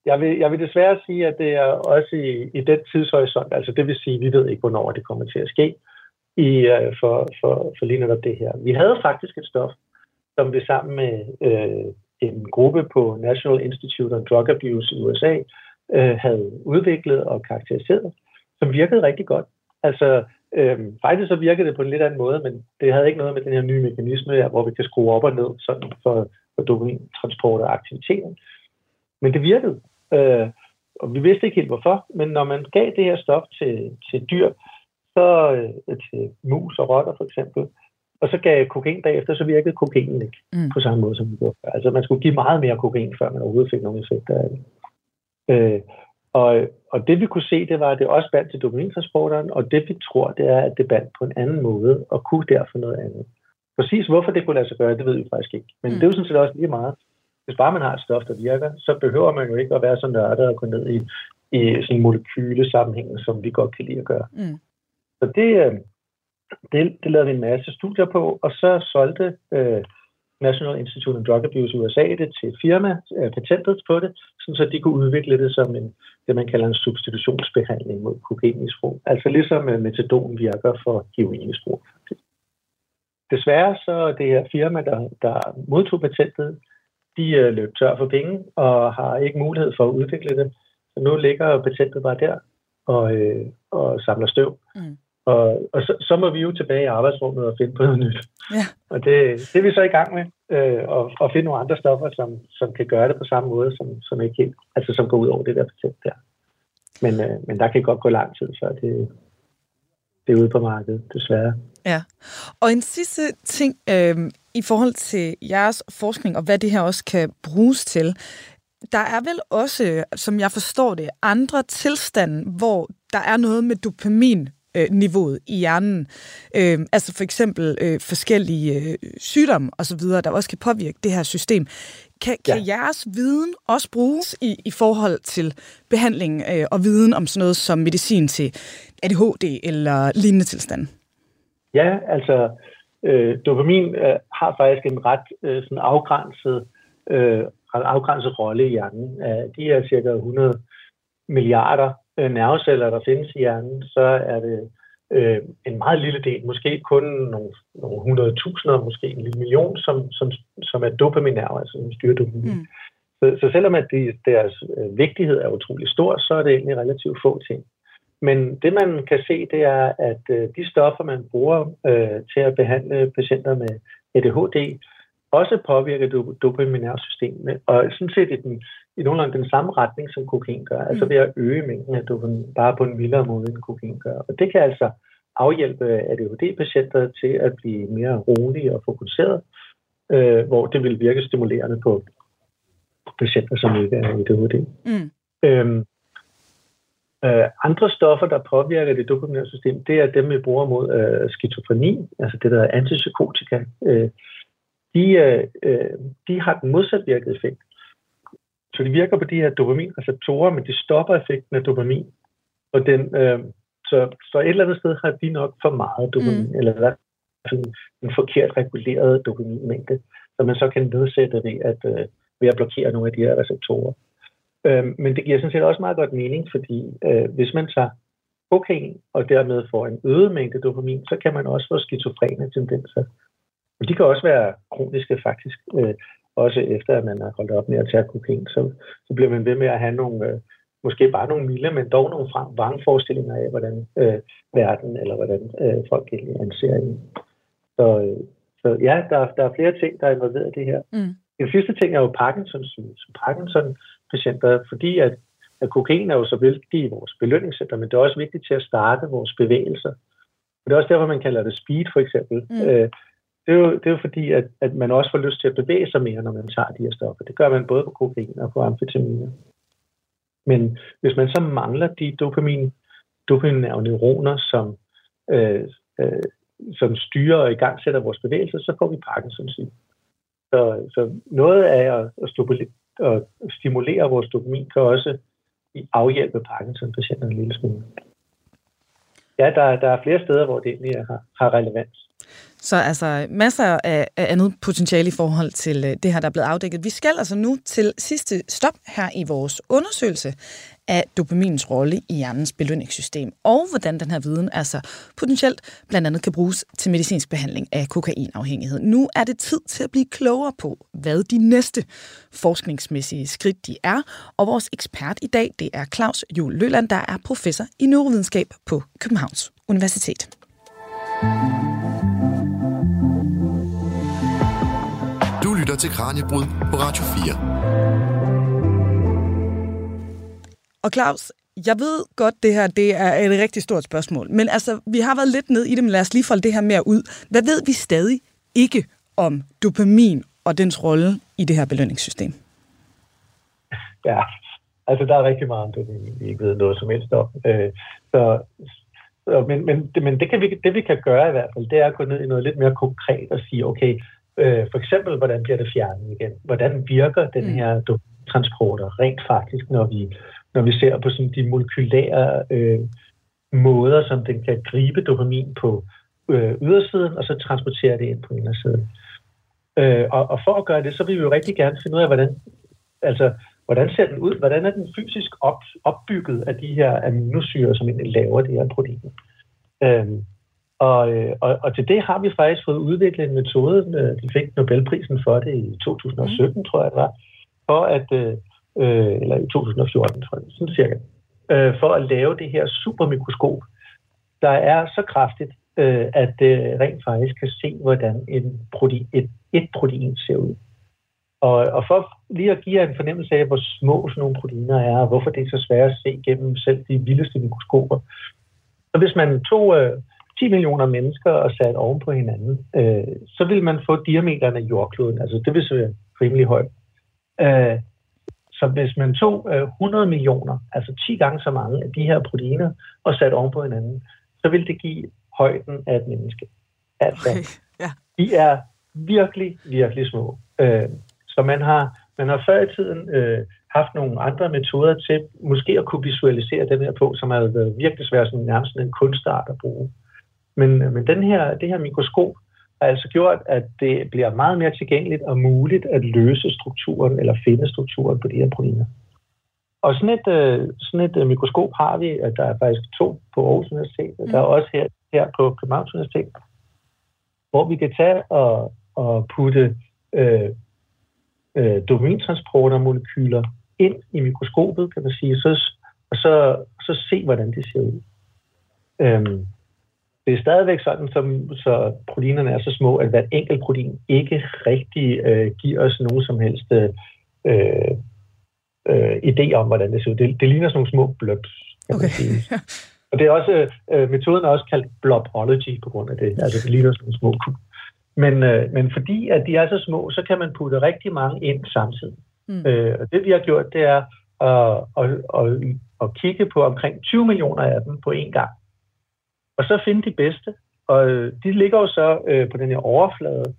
jeg vil, jeg vil desværre sige, at det er også i, i den tidshorisont, altså det vil sige, at vi ved ikke, hvornår det kommer til at ske i, uh, for, for, for lige netop det her. Vi havde faktisk et stof, som vi sammen med øh, en gruppe på National Institute on Drug Abuse i USA øh, havde udviklet og karakteriseret, som virkede rigtig godt. Altså, øh, faktisk så virkede det på en lidt anden måde, men det havde ikke noget med den her nye mekanisme, hvor vi kan skrue op og ned sådan for, for dopamintransport og aktiviteter. Men det virkede. Øh, og vi vidste ikke helt hvorfor, men når man gav det her stof til, til dyr, så øh, til mus og rotter for eksempel, og så gav kokain bagefter, så virkede kokainen ikke mm. på samme måde, som vi gjorde Altså man skulle give meget mere kokain, før man overhovedet fik nogen effekt af det. Øh, og, og det vi kunne se, det var, at det også bandt til dopamintransporteren, og det vi tror, det er, at det bandt på en anden måde, og kunne derfor noget andet. Præcis hvorfor det kunne lade sig gøre, det ved vi faktisk ikke. Men mm. det er jo sådan set også lige meget hvis bare man har et stof, der virker, så behøver man jo ikke at være så nørdet og gå ned i, i sådan molekyle sammenhænge, som vi godt kan lide at gøre. Mm. Så det, øh, det, det lavede vi en masse studier på, og så solgte uh, National Institute of Drug Abuse i USA det til et firma, uh, patentet på det, sådan så de kunne udvikle det som en, det, man kalder en substitutionsbehandling mod kokainmisbrug. Altså ligesom uh, metadon virker for heroinmisbrug. Desværre så det her firma, der, der modtog patentet, de øh, løb tør for penge og har ikke mulighed for at udvikle det. Så nu ligger patentet bare der og, øh, og samler støv. Mm. Og, og så, så må vi jo tilbage i arbejdsrummet og finde på noget nyt. Ja. Og det, det er vi så i gang med, øh, at, at finde nogle andre stoffer, som, som kan gøre det på samme måde, som, som ikke helt, altså som går ud over det der patent der. Men, øh, men der kan godt gå lang tid, før det, det ude på markedet, desværre. Ja, og en sidste ting øh, i forhold til jeres forskning, og hvad det her også kan bruges til. Der er vel også, som jeg forstår det, andre tilstande, hvor der er noget med dopamin øh, niveauet i hjernen. Øh, altså for eksempel øh, forskellige øh, sygdomme osv., der også kan påvirke det her system. Kan, ja. kan jeres viden også bruges i, i forhold til behandling øh, og viden om sådan noget som medicin til ADHD eller lignende tilstand? Ja, altså øh, dopamin øh, har faktisk en ret øh, sådan afgrænset, øh, afgrænset rolle i hjernen. Øh, de er cirka 100 milliarder øh, nerveceller, der findes i hjernen, så er det øh, en meget lille del, måske kun nogle, nogle 100.000, måske en lille million, som, som, som er dopaminnerver, altså som styrer dopamin. Mm. så, så selvom at de, deres øh, vigtighed er utrolig stor, så er det egentlig relativt få ting. Men det man kan se, det er, at øh, de stoffer, man bruger øh, til at behandle patienter med ADHD, også påvirker det dopaminære system, og sådan set i, den, i nogenlunde den samme retning, som kokain gør, altså mm. altså ved at øge mængden af dopamin, bare på en mildere måde, end kokain gør. Og det kan altså afhjælpe ADHD-patienter til at blive mere rolige og fokuseret, øh, hvor det vil virke stimulerende på patienter, som ikke er ADHD. Mm. Øhm, øh, andre stoffer, der påvirker det dopaminære system, det er dem, vi bruger mod øh, skizofreni, altså det der er antipsykotika. Øh, de, øh, de har den modsatvirkede effekt. Så de virker på de her dopaminreceptorer, men de stopper effekten af dopamin. Og den, øh, så, så et eller andet sted har de nok for meget dopamin, mm. eller hvad, altså en forkert reguleret dopaminmængde, som man så kan nedsætte ved at, øh, ved at blokere nogle af de her receptorer. Øh, men det giver sådan set også meget godt mening, fordi øh, hvis man tager kokain og dermed får en øget mængde dopamin, så kan man også få skizofrene tendenser. Og de kan også være kroniske faktisk, øh, også efter at man har holdt op med at tage kokain. Så, så bliver man ved med at have nogle, øh, måske bare nogle milde, men dog nogle vrangforestillinger af, hvordan øh, verden eller hvordan øh, folk egentlig anser en. Så, øh, så ja, der, der er flere ting, der er involveret i det her. Mm. Den sidste ting er jo Parkinsons, Parkinson-patienter, fordi at, at kokain er jo så vigtigt i vores belønningscenter, men det er også vigtigt til at starte vores bevægelser. Og det er også derfor, man kalder det speed, for eksempel. Mm. Øh, det er jo, det er jo fordi, at, at man også får lyst til at bevæge sig mere, når man tager de her stoffer. Det gør man både på kokain og på amfetaminer. Men hvis man så mangler de dopamin, dopaminære neuroner, som, øh, øh, som styrer og i gang sætter vores bevægelser, så får vi Parkinson's syge. Så, så noget af at, at, stimulere, at stimulere vores dopamin kan også afhjælpe Parkinson-patienterne en lille smule. Ja, der, der er flere steder, hvor det egentlig har, har relevans. Så altså masser af, af andet potentiale i forhold til øh, det her, der er blevet afdækket. Vi skal altså nu til sidste stop her i vores undersøgelse af dopaminens rolle i hjernens belønningssystem, og hvordan den her viden altså potentielt blandt andet kan bruges til medicinsk behandling af kokainafhængighed. Nu er det tid til at blive klogere på, hvad de næste forskningsmæssige skridt de er, og vores ekspert i dag, det er Claus Jul Løland, der er professor i neurovidenskab på Københavns Universitet. Lytter til Kranjebrud på Radio 4. Og Claus, jeg ved godt, det her det er et rigtig stort spørgsmål, men altså, vi har været lidt ned i det, men lad os lige folde det her mere ud. Hvad ved vi stadig ikke om dopamin og dens rolle i det her belønningssystem? Ja, altså der er rigtig meget om dopamin, vi ikke ved noget som helst om. Øh, så, så, men men, det, men det, kan vi, det vi kan gøre i hvert fald, det er at gå ned i noget lidt mere konkret og sige, okay, Øh, for eksempel, hvordan bliver det fjernet igen? Hvordan virker den mm. her transporter rent faktisk, når vi, når vi ser på sådan de molekylære øh, måder, som den kan gribe dopamin på øh, ydersiden, og så transportere det ind på indersiden. Øh, og, og for at gøre det, så vil vi jo rigtig gerne finde ud af, hvordan, altså, hvordan ser den ud? Hvordan er den fysisk op, opbygget af de her aminosyre, som egentlig laver det her protein? Øh, og, øh, og, og til det har vi faktisk fået udviklet en metode. Øh, de fik Nobelprisen for det i 2017, mm. tror jeg det var. For at, øh, øh, eller i 2014, tror jeg, sådan cirka. Øh, for at lave det her supermikroskop, der er så kraftigt, øh, at det rent faktisk kan se, hvordan en protein, et, et protein ser ud. Og, og for lige at give jer en fornemmelse af, hvor små sådan nogle proteiner er, og hvorfor det er så svært at se gennem selv de vildeste mikroskoper. Så hvis man tog øh, 10 millioner mennesker og sat oven på hinanden, øh, så vil man få diameteren af jordkloden, altså det vil være rimelig højt. Øh, så hvis man tog øh, 100 millioner, altså 10 gange så mange af de her proteiner, og sat oven på hinanden, så vil det give højden af et menneske. Altså, okay. ja. de er virkelig, virkelig små. Øh, så man har, man har før i tiden øh, haft nogle andre metoder til måske at kunne visualisere den her på, som har været virkelig svært, som nærmest en kunstart at bruge. Men, men den her, det her mikroskop har altså gjort, at det bliver meget mere tilgængeligt og muligt at løse strukturen eller finde strukturen på de her proteiner. Og sådan et, øh, sådan et øh, mikroskop har vi, at der er faktisk to på Aarhus Universitet, og der er mm. også her, her på Københavns Universitet, hvor vi kan tage og, og putte øh, øh, dopamintransportermolekyler ind i mikroskopet, kan man sige, så, og så, så se, hvordan det ser ud. Øhm, det er stadigvæk sådan, som, så proteinerne er så små, at hvert enkelt protein ikke rigtig øh, giver os nogen som helst øh, øh, idé om, hvordan det ser ud. Det, det ligner sådan nogle små blobs, okay. (laughs) Og det er også, øh, metoden er også kaldt blobology på grund af det. Altså det ligner sådan nogle små kub. Men, øh, men fordi at de er så små, så kan man putte rigtig mange ind samtidig. Mm. Øh, og det vi har gjort, det er at, at, at, at kigge på omkring 20 millioner af dem på én gang. Og så finde de bedste. Og øh, de ligger jo så øh, på den her overflade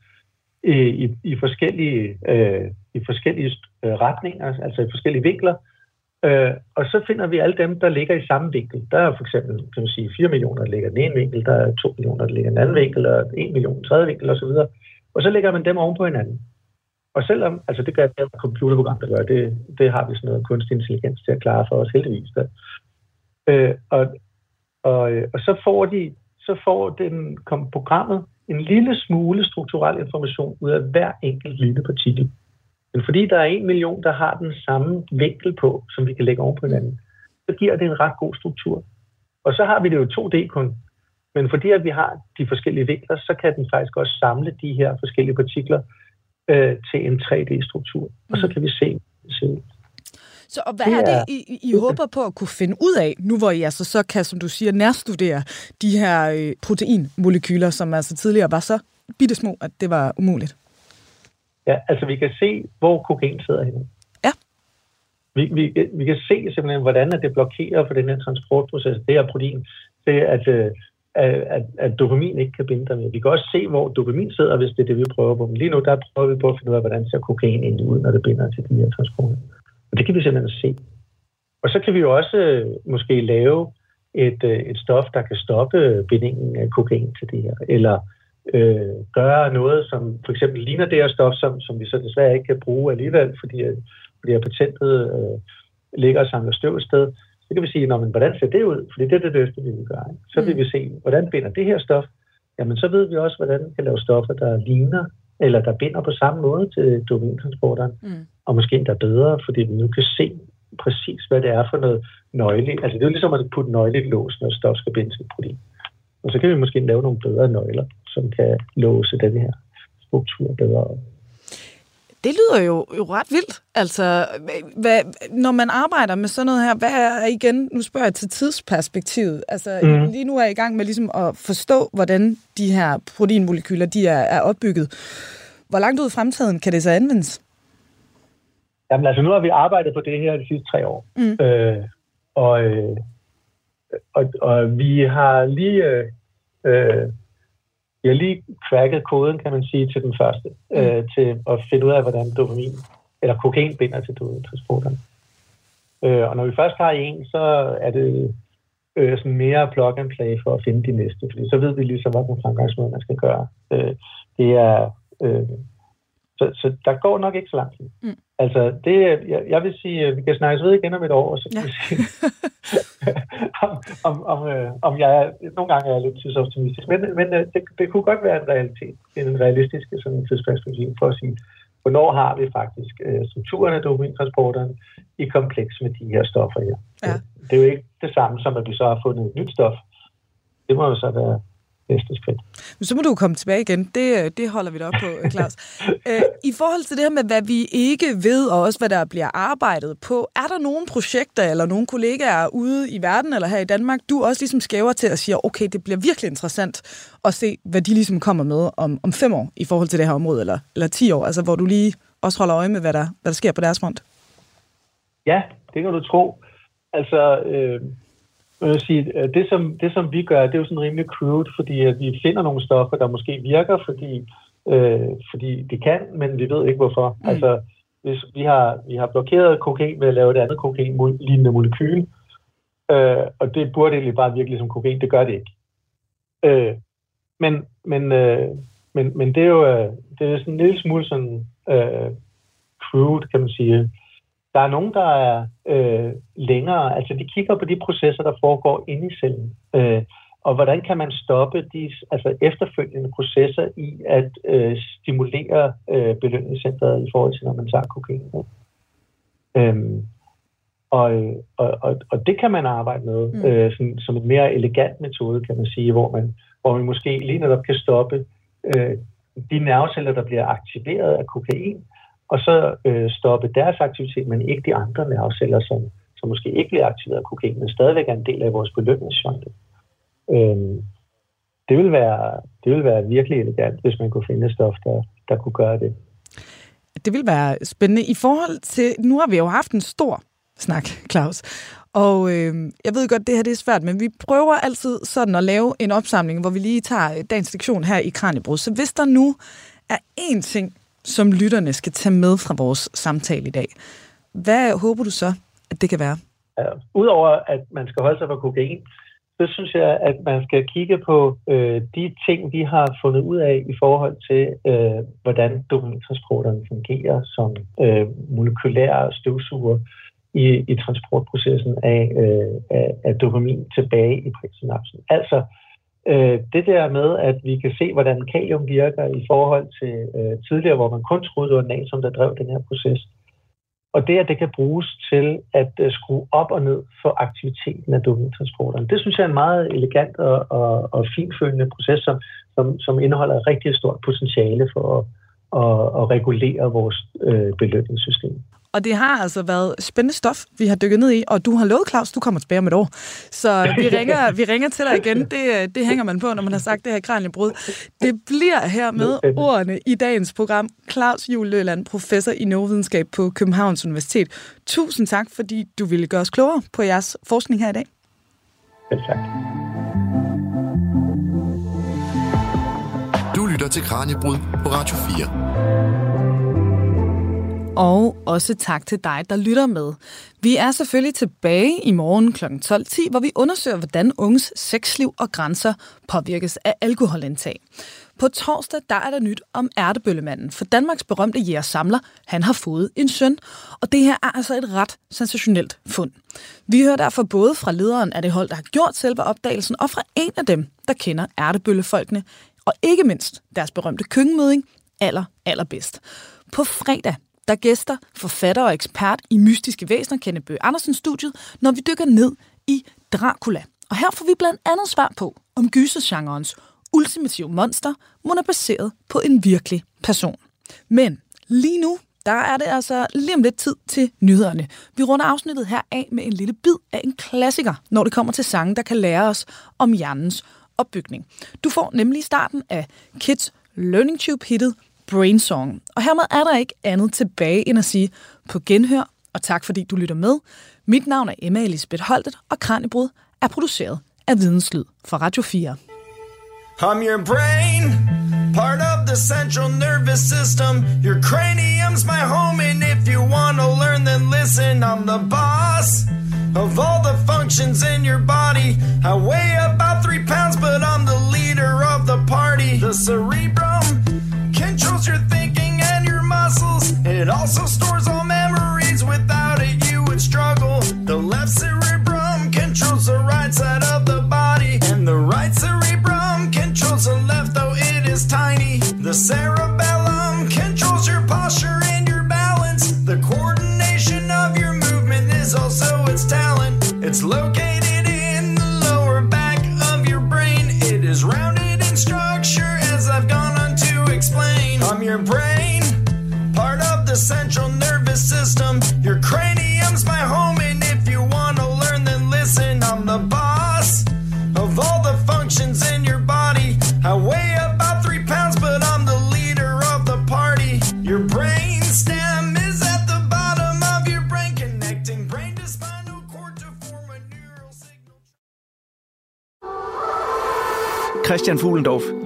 i, i, i forskellige, øh, i forskellige øh, retninger, altså i forskellige vinkler. Øh, og så finder vi alle dem, der ligger i samme vinkel. Der er for eksempel kan man sige, 4 millioner, der ligger i den ene vinkel, der er 2 millioner, der ligger i den anden vinkel, og 1 million i den tredje vinkel osv. Og så lægger man dem oven på hinanden. Og selvom, altså det gør et computerprogram, der gør, det, det har vi sådan noget kunstig intelligens til at klare for os heldigvis. Der. Øh, og, og, og så får de, så får den kom programmet en lille smule strukturel information ud af hver enkelt lille partikel. Men fordi der er en million, der har den samme vinkel på, som vi kan lægge oven på hinanden, så giver det en ret god struktur. Og så har vi det jo 2D kun. Men fordi at vi har de forskellige vinkler, så kan den faktisk også samle de her forskellige partikler øh, til en 3D-struktur. Og så mm. kan vi se, det Så og hvad er det, I, I håber på at kunne finde ud af, nu hvor I altså så kan, som du siger, nærstudere de her øh, proteinmolekyler, som altså tidligere var så bittesmå, at det var umuligt? Ja, altså vi kan se, hvor kokain sidder henne. Ja. Vi, vi, vi kan se simpelthen, hvordan det blokerer for den her transportproces, det her protein, det at, øh, at, at dopamin ikke kan binde dig med. Vi kan også se, hvor dopamin sidder, hvis det er det, vi prøver på. Men lige nu, der prøver vi på at finde ud af, hvordan ser kokain egentlig ud, når det binder til de her transporter. Og det kan vi simpelthen se. Og så kan vi jo også øh, måske lave et, øh, et stof, der kan stoppe bindingen af kokain til det her. Eller øh, gøre noget, som for eksempel ligner det her stof, som, som vi så desværre ikke kan bruge alligevel, fordi, fordi at patentet øh, ligger og samler støv et sted, så kan vi sige, men hvordan ser det ud? Fordi det er det næste, vi vil gøre. Ikke? Så vil mm. vi se, hvordan binder det her stof? Jamen, så ved vi også, hvordan vi kan lave stoffer, der ligner, eller der binder på samme måde til dopamintransporteren, mm. og måske endda bedre, fordi vi nu kan se præcis, hvad det er for noget nøgle. Altså, det er jo ligesom at putte nøgle i lås, når stof skal binde til et protein. Og så kan vi måske lave nogle bedre nøgler som kan låse den her struktur bedre Det lyder jo, jo ret vildt. Altså, hvad, når man arbejder med sådan noget her, hvad er igen, nu spørger jeg til tidsperspektivet. Altså, mm. lige nu er jeg i gang med ligesom at forstå, hvordan de her proteinmolekyler, de er, er opbygget. Hvor langt ud i fremtiden kan det så anvendes? Jamen altså, nu har vi arbejdet på det her de sidste tre år. Mm. Øh, og, øh, og, og vi har lige øh, vi har lige cracket koden, kan man sige, til den første, mm. øh, til at finde ud af, hvordan dopamin eller kokain binder til transporterne. Øh, og når vi først har en, så er det øh, sådan mere plug and play for at finde de næste, fordi så ved vi ligesom, hvilken fremgangsmåde man skal gøre. Øh, det er, øh, så, så der går nok ikke så lang tid. Mm. Altså, det, jeg, jeg vil sige, at vi kan snakkes ved igen om et år, og så ja. sige, (laughs) om, om, om, øh, om jeg er, nogle gange er jeg lidt tidsoptimistisk, men, men øh, det, det kunne godt være en realitet, en realistisk sådan, tidsperspektiv for at sige, hvornår har vi faktisk øh, strukturen af dopamintransporteren i kompleks med de her stoffer her. Ja. Det er jo ikke det samme som, at vi så har fundet et nyt stof. Det må jo så være næste skridt. Så må du komme tilbage igen. Det, det holder vi da op på, Claus. (laughs) Øh, I forhold til det her med, hvad vi ikke ved, og også hvad der bliver arbejdet på, er der nogle projekter eller nogle kollegaer ude i verden eller her i Danmark, du også ligesom skæver til og siger, okay, det bliver virkelig interessant at se, hvad de ligesom kommer med om, om fem år i forhold til det her område, eller, eller ti år, altså hvor du lige også holder øje med, hvad der, hvad der sker på deres front? Ja, det kan du tro. Altså, øh, jeg sige, øh, det som, det som vi gør, det er jo sådan rimelig crude, fordi at vi finder nogle stoffer, der måske virker, fordi, øh, fordi de kan, men vi ved ikke hvorfor. Mm. Altså, hvis vi har, vi har blokeret kokain ved at lave et andet kokain-lignende molekyl, øh, og det burde egentlig bare virke som kokain, det gør det ikke. Øh, men, men, øh, men, men det er jo øh, det er sådan en lille smule sådan øh, crude, kan man sige. Der er nogen, der er øh, længere, altså de kigger på de processer, der foregår inde i cellen. Øh, og hvordan kan man stoppe de altså efterfølgende processer i at øh, stimulere øh, belønningscentret i forhold til, når man tager kokain. Øhm, og, og, og, og det kan man arbejde med mm. øh, som, som en mere elegant metode, kan man sige, hvor man, hvor man måske lige netop kan stoppe øh, de nerveceller, der bliver aktiveret af kokain, og så øh, stoppe deres aktivitet, men ikke de andre nerveceller, som, som måske ikke bliver aktiveret af kokain, men stadigvæk er en del af vores belønningsfonde. Øhm, det vil være, det vil være virkelig elegant, hvis man kunne finde et stof, der, der kunne gøre det. Det vil være spændende. I forhold til, nu har vi jo haft en stor snak, Claus, og øh, jeg ved godt, det her det er svært, men vi prøver altid sådan at lave en opsamling, hvor vi lige tager øh, dagens lektion her i Kranjebrud. Så hvis der nu er én ting, som lytterne skal tage med fra vores samtale i dag, hvad håber du så, at det kan være? Ja, Udover at man skal holde sig fra kokain, så synes jeg, at man skal kigge på øh, de ting, vi har fundet ud af i forhold til, øh, hvordan dopamintransporterne fungerer som øh, molekylære støvsuger i, i transportprocessen af, øh, af, af dopamin tilbage i præsynapsen. Altså øh, det der med, at vi kan se, hvordan kalium virker i forhold til øh, tidligere, hvor man kun troede, det var natrium, der drev den her proces. Og det, at det kan bruges til at øh, skrue op og ned for aktiviteten af dopamintransporterne. Det synes jeg er en meget elegant og, og, og finfølende proces, som, som, som indeholder et rigtig stort potentiale for at, at, at regulere vores øh, belønningssystem. Og det har altså været spændende stof, vi har dykket ned i, og du har lovet, Claus, du kommer tilbage om et år. Så vi (laughs) ringer, vi ringer til dig igen. Det, det hænger man på, når man har sagt det her kranjebrud. Det bliver her med ordene i dagens program. Claus Juhl Løland, professor i neurovidenskab på Københavns Universitet. Tusind tak, fordi du ville gøre os klogere på jeres forskning her i dag. Selv tak. Lytter til Kranjebrud på Radio 4. Og også tak til dig, der lytter med. Vi er selvfølgelig tilbage i morgen kl. 12.10, hvor vi undersøger, hvordan unges sexliv og grænser påvirkes af alkoholindtag. På torsdag der er der nyt om ærtebøllemanden, for Danmarks berømte jægersamler, han har fået en søn, og det her er altså et ret sensationelt fund. Vi hører derfor både fra lederen af det hold, der har gjort selve opdagelsen, og fra en af dem, der kender ærtebøllefolkene, og ikke mindst deres berømte køkkenmøding aller, allerbedst. På fredag, der gæster forfatter og ekspert i mystiske væsener, Kenneth Bøge Andersen studiet, når vi dykker ned i Dracula. Og her får vi blandt andet svar på, om gysergenrens ultimative monster må er baseret på en virkelig person. Men lige nu, der er det altså lige om lidt tid til nyhederne. Vi runder afsnittet her af med en lille bid af en klassiker, når det kommer til sange, der kan lære os om hjernens opbygning. Du får nemlig starten af Kids Learning Tube hittet Brainsong. Og hermed er der ikke andet tilbage end at sige på genhør, og tak fordi du lytter med. Mit navn er Emma Elisabeth Holtet, og Kranjebrud er produceret af Videnslyd for Radio 4. I'm your brain, part of the central nervous system. Your cranium's my home, and if you want to learn, then listen. I'm the boss of all the functions in your body. I weigh about three pounds, The cerebrum controls your thinking and your muscles. It also stores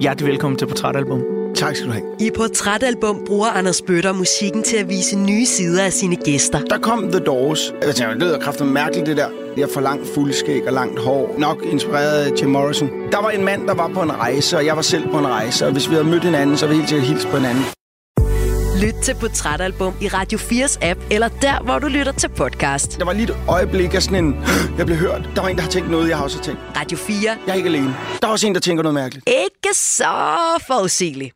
hjertelig velkommen til Portrætalbum. Tak skal du have. I Portrætalbum bruger Anders Bøtter musikken til at vise nye sider af sine gæster. Der kom The Doors. Jeg tænkte, det lyder kraftigt mærkeligt, det der. Jeg får langt fuldskæg og langt hår. Nok inspireret af Jim Morrison. Der var en mand, der var på en rejse, og jeg var selv på en rejse. Og hvis vi havde mødt hinanden, så ville vi helt sikkert hilse på hinanden. Lyt til Portrætalbum i Radio 4's app, eller der, hvor du lytter til podcast. Der var lige et øjeblik af sådan en... (gasps) Jeg blev hørt. Der var en, der har tænkt noget, jeg har også tænkt. Radio 4. Jeg er ikke alene. Der er også en, der tænker noget mærkeligt. Ikke så forudsigeligt.